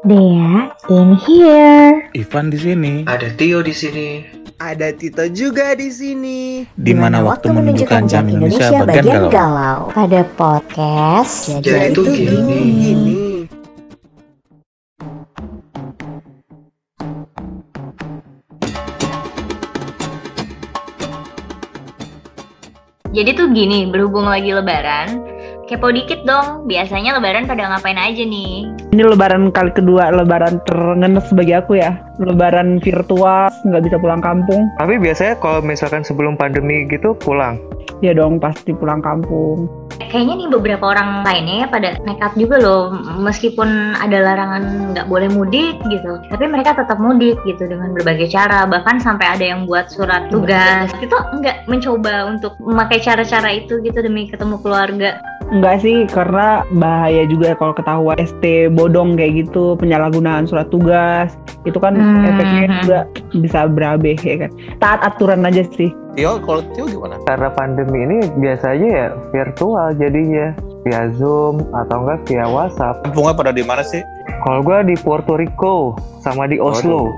Dea in here. Ivan di sini. Ada Tio di sini. Ada Tito juga di sini. Di mana waktu menunjukkan jam Indonesia bagian galau. Pada podcast Jadi itu gini. gini. Jadi tuh gini, berhubung lagi lebaran, kepo dikit dong. Biasanya lebaran pada ngapain aja nih? Ini lebaran kali kedua, lebaran terengenes bagi aku ya. Lebaran virtual, nggak bisa pulang kampung. Tapi biasanya kalau misalkan sebelum pandemi gitu pulang. Ya dong, pasti pulang kampung. Kayaknya nih beberapa orang lainnya ya pada nekat juga loh, meskipun ada larangan nggak boleh mudik gitu, tapi mereka tetap mudik gitu dengan berbagai cara, bahkan sampai ada yang buat surat tugas. Itu nggak mencoba untuk memakai cara-cara itu gitu demi ketemu keluarga. Enggak sih, karena bahaya juga kalau ketahuan ST bodong kayak gitu, penyalahgunaan surat tugas. Itu kan Hmm. efeknya juga bisa berabe ya kan. Taat aturan aja sih. Tio, kalau Tio gimana? Karena pandemi ini biasanya ya virtual jadinya via Zoom atau enggak via WhatsApp. Kampungnya pada di mana sih? Kalau gua di Puerto Rico sama di Oslo.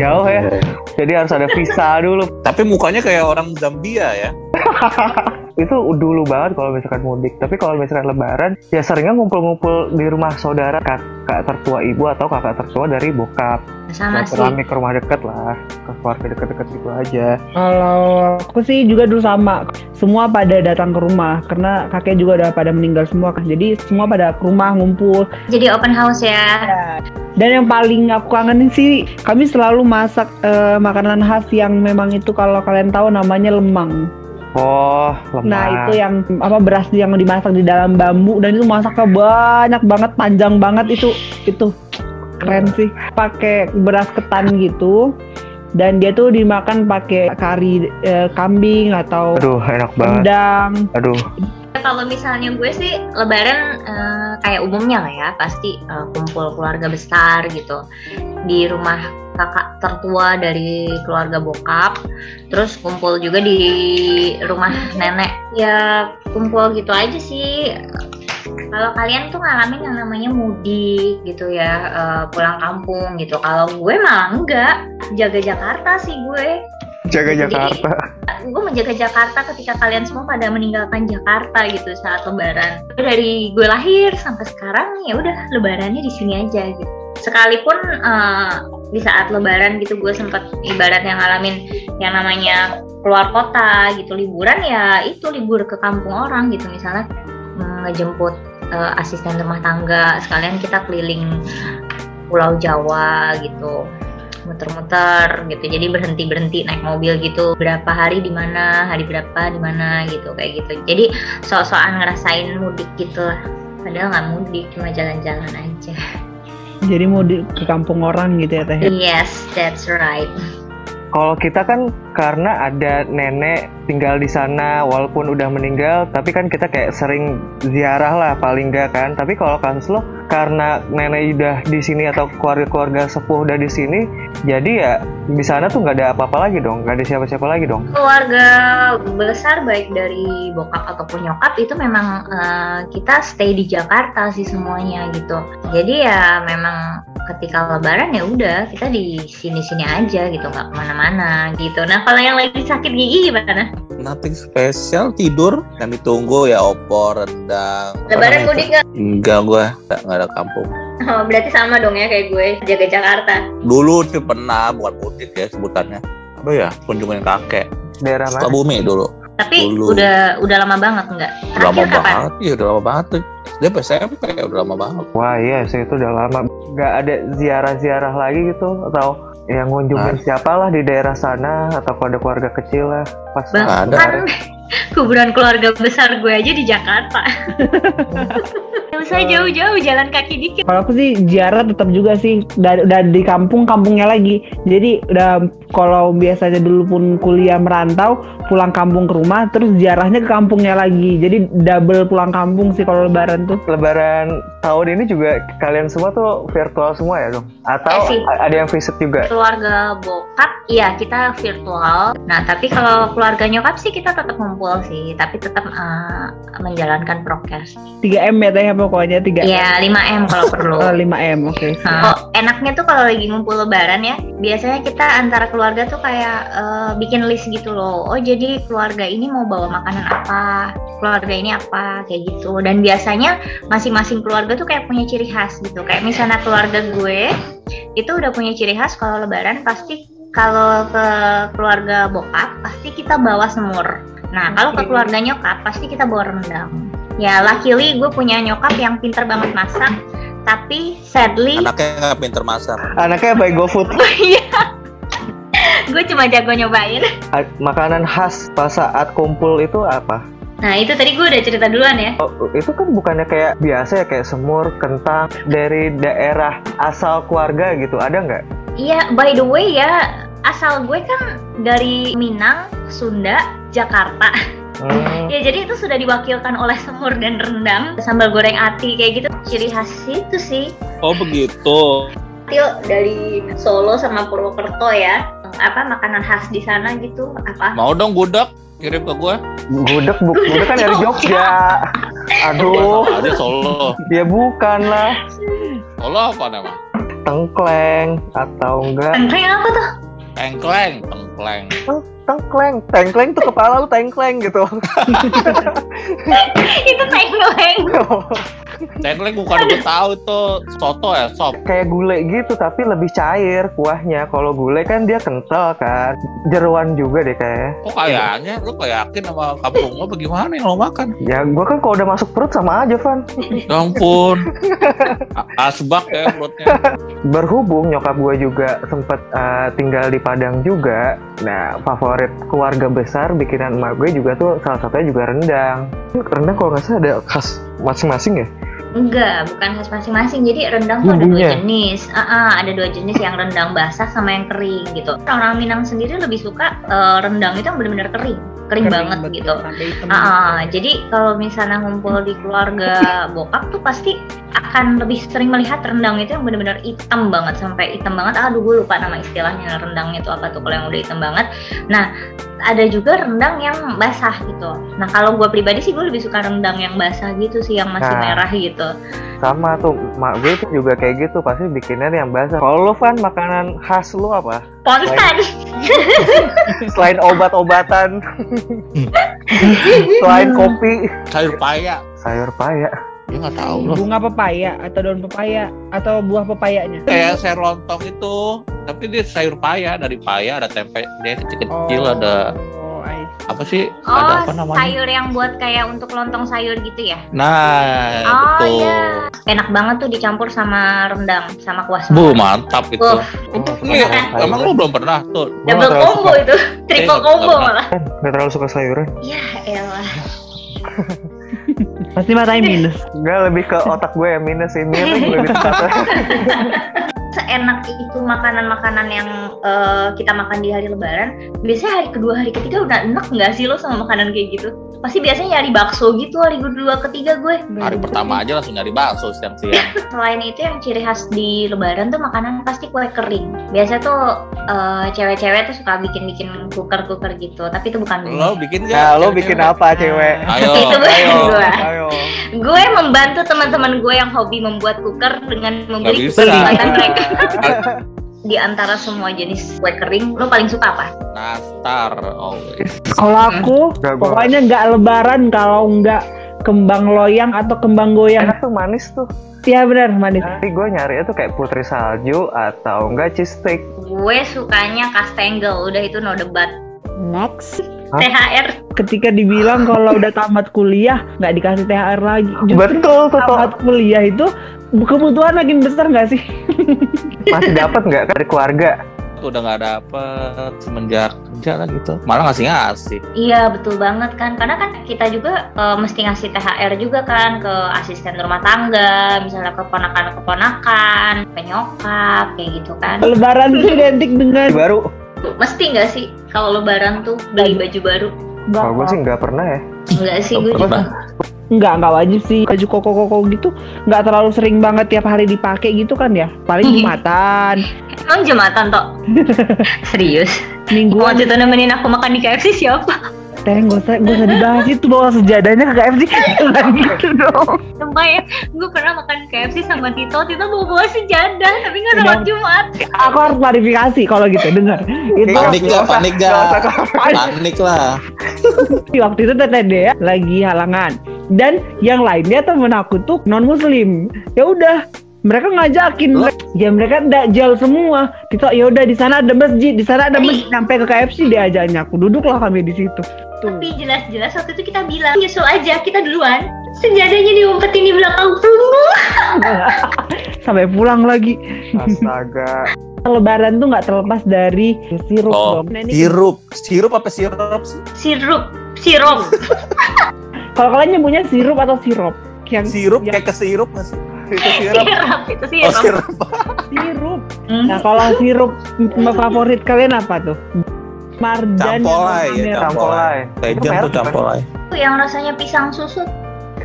Jauh ya. Jadi harus ada visa dulu. Tapi mukanya kayak orang Zambia ya. Itu dulu banget kalau misalkan mudik. Tapi kalau misalkan lebaran ya seringnya ngumpul-ngumpul di rumah saudara kakak tertua ibu atau kakak tertua dari bokap. Sama sih. Ke rumah deket lah, ke keluarga deket-deket gitu aja. Kalau aku sih juga dulu sama. Semua pada datang ke rumah karena kakek juga udah pada meninggal semua kan. Jadi semua pada ke rumah ngumpul. Jadi open house ya. Dan yang paling aku kangenin sih kami selalu masak eh, makanan khas yang memang itu kalau kalian tahu namanya lemang. Oh, lemah. Nah itu yang apa beras yang dimasak di dalam bambu dan itu masaknya banyak banget panjang banget itu itu keren sih. Pakai beras ketan gitu dan dia tuh dimakan pakai kari eh, kambing atau Aduh, enak banget. rendang. Aduh, Kalau misalnya gue sih lebaran eh, kayak umumnya lah ya pasti eh, kumpul keluarga besar gitu. Di rumah kakak tertua dari keluarga bokap terus kumpul juga di rumah nenek. Ya kumpul gitu aja sih. Kalau kalian tuh ngalamin yang namanya mudik gitu ya eh, pulang kampung gitu. Kalau gue malah enggak. Jaga Jakarta sih gue. Jaga Jadi- Jakarta. Gue menjaga Jakarta ketika kalian semua pada meninggalkan Jakarta gitu saat Lebaran. Dari gue lahir sampai sekarang ya udah Lebarannya di sini aja gitu. Sekalipun eh, di saat Lebaran gitu gue sempat ibaratnya ngalamin yang namanya keluar kota gitu liburan ya itu libur ke kampung orang gitu misalnya mm, ngejemput eh, asisten rumah tangga sekalian kita keliling Pulau Jawa gitu muter-muter gitu. Jadi berhenti berhenti naik mobil gitu. Berapa hari di mana hari berapa di mana gitu kayak gitu. Jadi sok-sokan ngerasain mudik gitu lah. Padahal nggak mudik cuma jalan-jalan aja. Jadi mau di, ke kampung orang gitu ya teh. yes that's right. Kalau kita kan karena ada nenek tinggal di sana walaupun udah meninggal, tapi kan kita kayak sering ziarah lah paling enggak kan. Tapi kalau kasus lo karena nenek udah di sini atau keluarga-keluarga sepuh udah di sini, jadi ya di sana tuh nggak ada apa-apa lagi dong, nggak ada siapa-siapa lagi dong. keluarga besar baik dari bokap ataupun nyokap itu memang eh, kita stay di Jakarta sih semuanya gitu. Jadi ya memang ketika lebaran ya udah kita di sini-sini aja gitu nggak ke mana-mana gitu. Nah kalau yang lagi sakit gigi gimana? Nothing spesial, tidur yang ditunggu ya opor, rendang. Lebaran mudik nggak? Enggak gue, nggak nggak ada kampung. oh, berarti sama dong ya kayak gue jaga Jakarta Dulu sih pernah bukan mudik ya sebutannya. Apa ya? Kunjungin kakek. Daerah mana? Sukabumi dulu. tapi Dulu. udah udah lama banget nggak terakhir lama kapan banget. Iya udah lama banget tuh. Apa SMP ya udah lama banget. Wah iya sih itu udah lama. Nggak ada ziarah-ziarah lagi gitu atau yang ngunjungin siapa lah di daerah sana atau kalau ada keluarga kecil lah pas ada. kuburan keluarga besar gue aja di Jakarta. Usah jauh-jauh jalan kaki dikit. Kalau aku sih ziarah tetap juga sih udah, udah di kampung kampungnya lagi. Jadi udah kalau biasanya dulu pun kuliah merantau pulang kampung ke rumah terus ziarahnya ke kampungnya lagi. Jadi double pulang kampung sih kalau lebaran tuh. lebaran tahun ini juga kalian semua tuh virtual semua ya dong? Atau Eh, ada yang visit juga? keluarga bokap iya kita virtual nah tapi kalau keluarga nyokap sih kita tetap ngumpul sih tapi tetap eh, menjalankan prokes 3M ya teh pokoknya 3M. ya 5M kalau perlu Oh, 5M, oke. Nah, oh, enaknya tuh kalau lagi ngumpul lebaran ya, biasanya kita antara keluarga tuh kayak eh, bikin list gitu loh. Oh, jadi keluarga ini mau bawa makanan apa, keluarga ini apa, kayak gitu. Dan biasanya masing-masing keluarga tuh kayak punya ciri khas gitu. Kayak misalnya keluarga gue itu udah punya ciri khas kalau lebaran pasti kalau ke keluarga bokap pasti kita bawa semur. Nah, kalau ke keluarga nyokap pasti kita bawa rendang. Ya, luckily gue punya nyokap yang pinter banget masak, tapi sadly Anaknya nggak pinter masak. Anaknya by GoFood. gue cuma jago nyobain. Makanan khas pas saat kumpul itu apa? Nah itu tadi gue udah cerita duluan ya. Oh, itu kan bukannya kayak biasa ya kayak semur, kentang dari daerah asal keluarga gitu. Ada nggak? Iya, by the way ya, asal gue kan dari Minang, Sunda, Jakarta. Hmm, Ya jadi itu sudah diwakilkan oleh semur dan rendang, sambal goreng ati kayak gitu. Ciri khas itu sih. Oh begitu. Til dari Solo sama Purwokerto ya. Apa makanan khas di sana gitu? Apa? Mau dong gudeg kirim ke gue. gudeg, bu gudeg kan dari Jogja. Aduh, aja Solo. ya bukan lah. Solo apa nama? Tengkleng atau enggak? Tengkleng apa tuh? Tengkleng, tengkleng. Tengkleng, tengkleng tuh kepala lu tengkleng gitu. itu tengkleng. Tengkleng bukan gue tahu itu soto ya, sop. kayak gulai gitu tapi lebih cair kuahnya. Kalau gulai kan dia kental kan. Jeruan juga deh kayaknya. Kok kayaknya lu kayak yakin sama kampung lo bagaimana yang lo makan? Ya gua kan kalau udah masuk perut sama aja Van. Ya ampun. Asbak ya perutnya. Berhubung nyokap gue juga sempet uh, tinggal di Padang juga. Nah favorit keluarga besar bikinan emak gue juga tuh salah satunya juga rendang. Rendang kalau nggak salah ada khas masing-masing ya. Enggak, bukan khas masing-masing. Jadi rendang tuh ada dua jenis. Ah, ah, ada dua jenis yang rendang basah sama yang kering gitu. Orang Minang sendiri lebih suka eh, rendang itu yang benar-benar kering, kering, banget betul, gitu. Ah, ah, jadi kalau misalnya ngumpul di keluarga bokap tuh pasti akan lebih sering melihat rendang itu yang benar-benar hitam banget sampai hitam banget. Aduh, gue lupa nama istilahnya rendang itu apa tuh kalau yang udah hitam banget. Nah, ada juga rendang yang basah gitu. Nah, kalau gue pribadi sih gue lebih suka rendang yang basah gitu sih yang masih Nah. merah gitu. Sama tuh mak gue tuh juga kayak gitu pasti bikinnya yang basah. Kalau lu Van makanan khas lu apa? Ponsan. Selain obat-obatan, selain kopi, Sayur paya. sayur paya. Dia nggak tahu loh. Bunga pepaya atau daun pepaya atau buah pepayanya. Kayak sayur lontong itu, tapi dia sayur paya dari paya ada tempe dia kecil-kecil ada Oh, I apa sih? Oh, ada apa namanya? sayur yang buat kayak untuk lontong sayur gitu ya? Nah, oh betul. iya. Enak banget tuh dicampur sama rendang, sama kuah Bu, mantap itu. Uh, Ini, kan? emang lu belum pernah tuh? Nggak double combo suka. itu, triple nggak combo malah. Gak terlalu suka sayuran. Ya elah. Pasti matanya minus. Gak lebih ke otak gue yang minus sih. Minus lebih tepatnya. Seenak itu makanan-makanan yang eh, kita makan di hari lebaran, biasanya hari kedua, hari ketiga udah enak nggak sih lo sama makanan kayak gitu? Pasti biasanya nyari bakso gitu hari kedua, ketiga gue. Hari pertama aja langsung nyari bakso siang-siang. Selain itu yang ciri khas di lebaran tuh makanan pasti kue kering. Biasa tuh eh, cewek-cewek tuh suka bikin-bikin kuker-kuker gitu, tapi itu bukan gue. Lo bikin nggak? Nah, lo bikin apa cewek? Ayo, Itu bukan ayo. gue. Ayo. Gue membantu teman-teman gue yang hobi membuat kuker dengan membeli buatan mereka. Di antara semua jenis kue kering, lo paling suka apa? Nastar always. Kalau aku Gak, gua- pokoknya nggak lebaran kalau nggak kembang loyang atau kembang goyang. Enak tuh manis tuh. Iya benar manis. Tapi gue nyari itu kayak putri salju atau enggak cheese stick. Gue sukanya kastengel, udah itu no debat. Next. Hah? THR Ketika dibilang kalau udah tamat kuliah nggak dikasih THR lagi. Justru Betul tamat kuliah itu kebutuhan makin besar nggak sih? Masih dapat nggak dari keluarga? Udah nggak dapet semenjak kerja lah gitu. Malah ngasih ngasih. Iya betul banget kan, karena kan kita juga eh, mesti ngasih THR juga kan ke asisten rumah tangga, misalnya ke ponakan-keponakan, penyokap, kayak gitu kan. Lebaran itu identik dengan Baru. Mesti nggak sih kalau lebaran tuh beli baju baru? nggak Kalau gue sih nggak pernah ya. Enggak sih gue Nggak juga. Pernah. Enggak, enggak wajib sih. Baju koko-koko gitu enggak terlalu sering banget tiap hari dipakai gitu kan ya. Paling Jumatan, Emang jumatan toh? Serius? Mingguan. Waktu itu nemenin aku makan di KFC siapa? Teh, gak usah, gak usah dibahas itu bawa sejadahnya ke KFC Jangan gitu dong Sumpah ya, gue pernah makan KFC sama Tito, Tito bawa-bawa sejadah, tapi nggak sholat Udah. Jumat. Aku harus klarifikasi kalau gitu, dengar Itu Panik gak, panik Nggak gak? Panik lah. waktu itu teteh Dea lagi halangan Dan yang lainnya temen aku tuh non muslim Ya udah mereka ngajakin Loh? ya mereka dajal semua Tito ya udah di sana ada masjid di sana ada masjid sampai ke KFC diajaknya aku duduklah kami di situ tuh Tapi jelas-jelas waktu itu kita bilang, nyusul aja, kita duluan. Sejadahnya diumpetin di belakang punggung. sampai pulang lagi Astaga. Lebaran tuh nggak terlepas dari sirup Oh, dong. Nah, ini sirup. Sirup apa sirup sih? Sirup, sirup. Kalau kalian nyebutnya sirup atau sirup? Yang Sirup yang kayak ke sirup sih? Itu sirup. Sirup, itu Oh, sirup. sirup. sirup. Hmm. Nah, kalau sirup m- favorit kalian apa tuh? Marjan Campolai ya. Campolai. Legend Itu tuh campolai. Yang rasanya pisang susu.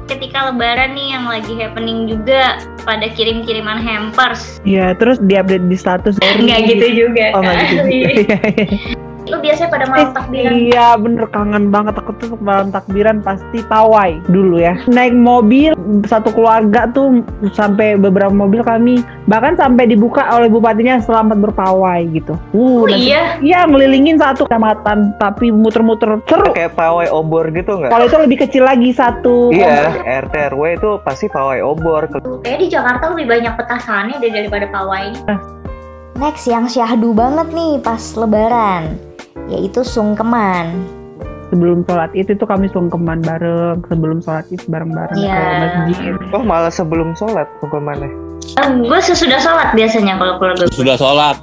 Ketika lebaran nih yang lagi happening juga pada kirim-kiriman hampers. Iya, terus diupdate di status. Nggak gitu juga. Oh, nggak gitu. kan? juga. Lu biasanya pada malam takbiran. Iya bener kangen banget aku tuh malam takbiran pasti pawai dulu ya naik mobil satu keluarga tuh sampai beberapa mobil kami bahkan sampai dibuka oleh bupatinya selamat berpawai gitu. Uh, Oh nanti- iya, Iya ngelilingin satu kecamatan tapi muter-muter seru. Kayak pawai obor gitu nggak? Kalau itu lebih kecil lagi satu. Iya, RT RW itu pasti pawai obor. kayak di Jakarta lebih banyak petasannya daripada pawainya. Next yang syahdu banget nih pas lebaran Yaitu sungkeman Sebelum sholat id itu kami sungkeman bareng. Sebelum sholat id bareng-bareng Iya. ke masjid. Oh malah sebelum sholat hukumannya. Eh, gue sesudah sholat biasanya kalau keluarga gue. Sudah sholat.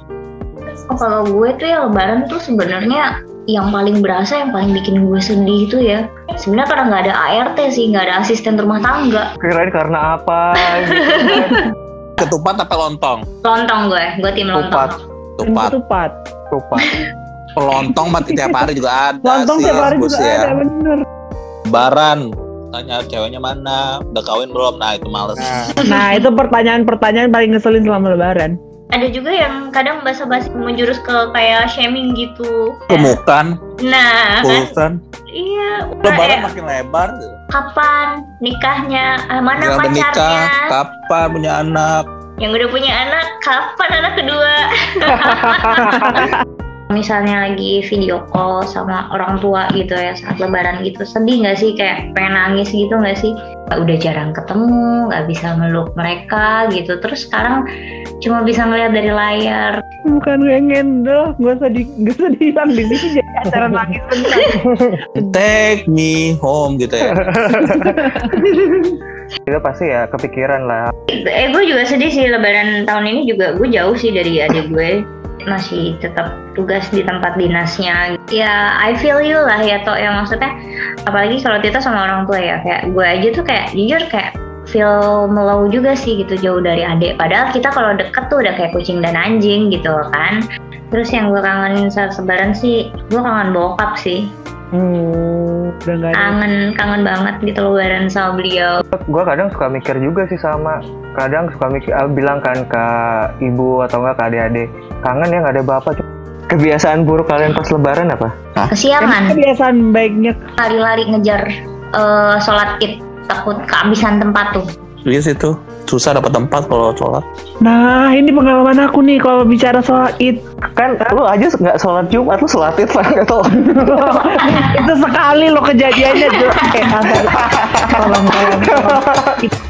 Oh, kalau gue tuh ya lebaran tuh sebenarnya yang paling berasa yang paling bikin gue sedih itu ya sebenarnya karena nggak ada ART sih nggak ada asisten rumah tangga Kirain karena apa? gitu. Ketupat apa lontong? lontong gue gue tim Tupat. lontong Ketupat. Ketupat. Tupat. Lontong mah tiap hari juga ada Lontong sih. tiap hari juga ya. ada bener. Lebaran. Tanya ceweknya mana? Udah kawin belum? Nah itu males. Nah, Nah itu pertanyaan-pertanyaan paling ngeselin selama lebaran. ada juga yang kadang basa-basi menjurus ke kayak shaming gitu Kemukan, nah kan iya Lebaran kayak, makin lebar. kapan nikahnya Ah, mana Jangan pacarnya menikah, kapan punya anak? yang udah punya anak kapan anak kedua misalnya lagi video call sama orang tua gitu ya saat lebaran gitu sedih nggak sih kayak pengen nangis gitu nggak sih udah jarang ketemu nggak bisa meluk mereka gitu terus sekarang cuma bisa ngeliat dari layar Bukan pengen gak usah di, gak usah dibilang di sini jadi acara nangis bentar. Take me home gitu ya. itu pasti ya kepikiran lah. eh gue juga sedih sih lebaran tahun ini juga gue jauh sih dari adik gue masih tetap tugas di tempat dinasnya. Ya I feel you lah ya toh ya. Maksudnya apalagi kalau kita sama orang tua ya. Kayak gue aja tuh kayak jujur kayak feel melow juga sih gitu jauh dari adik. Padahal kita kalau deket tuh udah kayak kucing dan anjing gitu kan. Terus yang gue kangenin saat lebaran sih gue kangen bokap sih Hmm, udah gak ada. kangen kangen banget gitu lebaran sama beliau Gue kadang suka mikir juga sih sama. Kadang suka mikir, ah, bilang kan ke ibu atau enggak ke adik-adik. Kangen ya nggak ada bapak. Kebiasaan buruk kalian pas lebaran apa? kesiangan Kebiasaan baiknya lari-lari ngejar eh, sholat id takut kehabisan tempat tuh Iya sih tuh. Susah dapat tempat kalau sholat. Nah ini pengalaman aku nih kalau bicara soal it Kan lu aja nggak sholat Jumat, lu sholat id lah nggak sholat. Itu sekali lo kejadiannya Eh, tolong, tolong, tolong.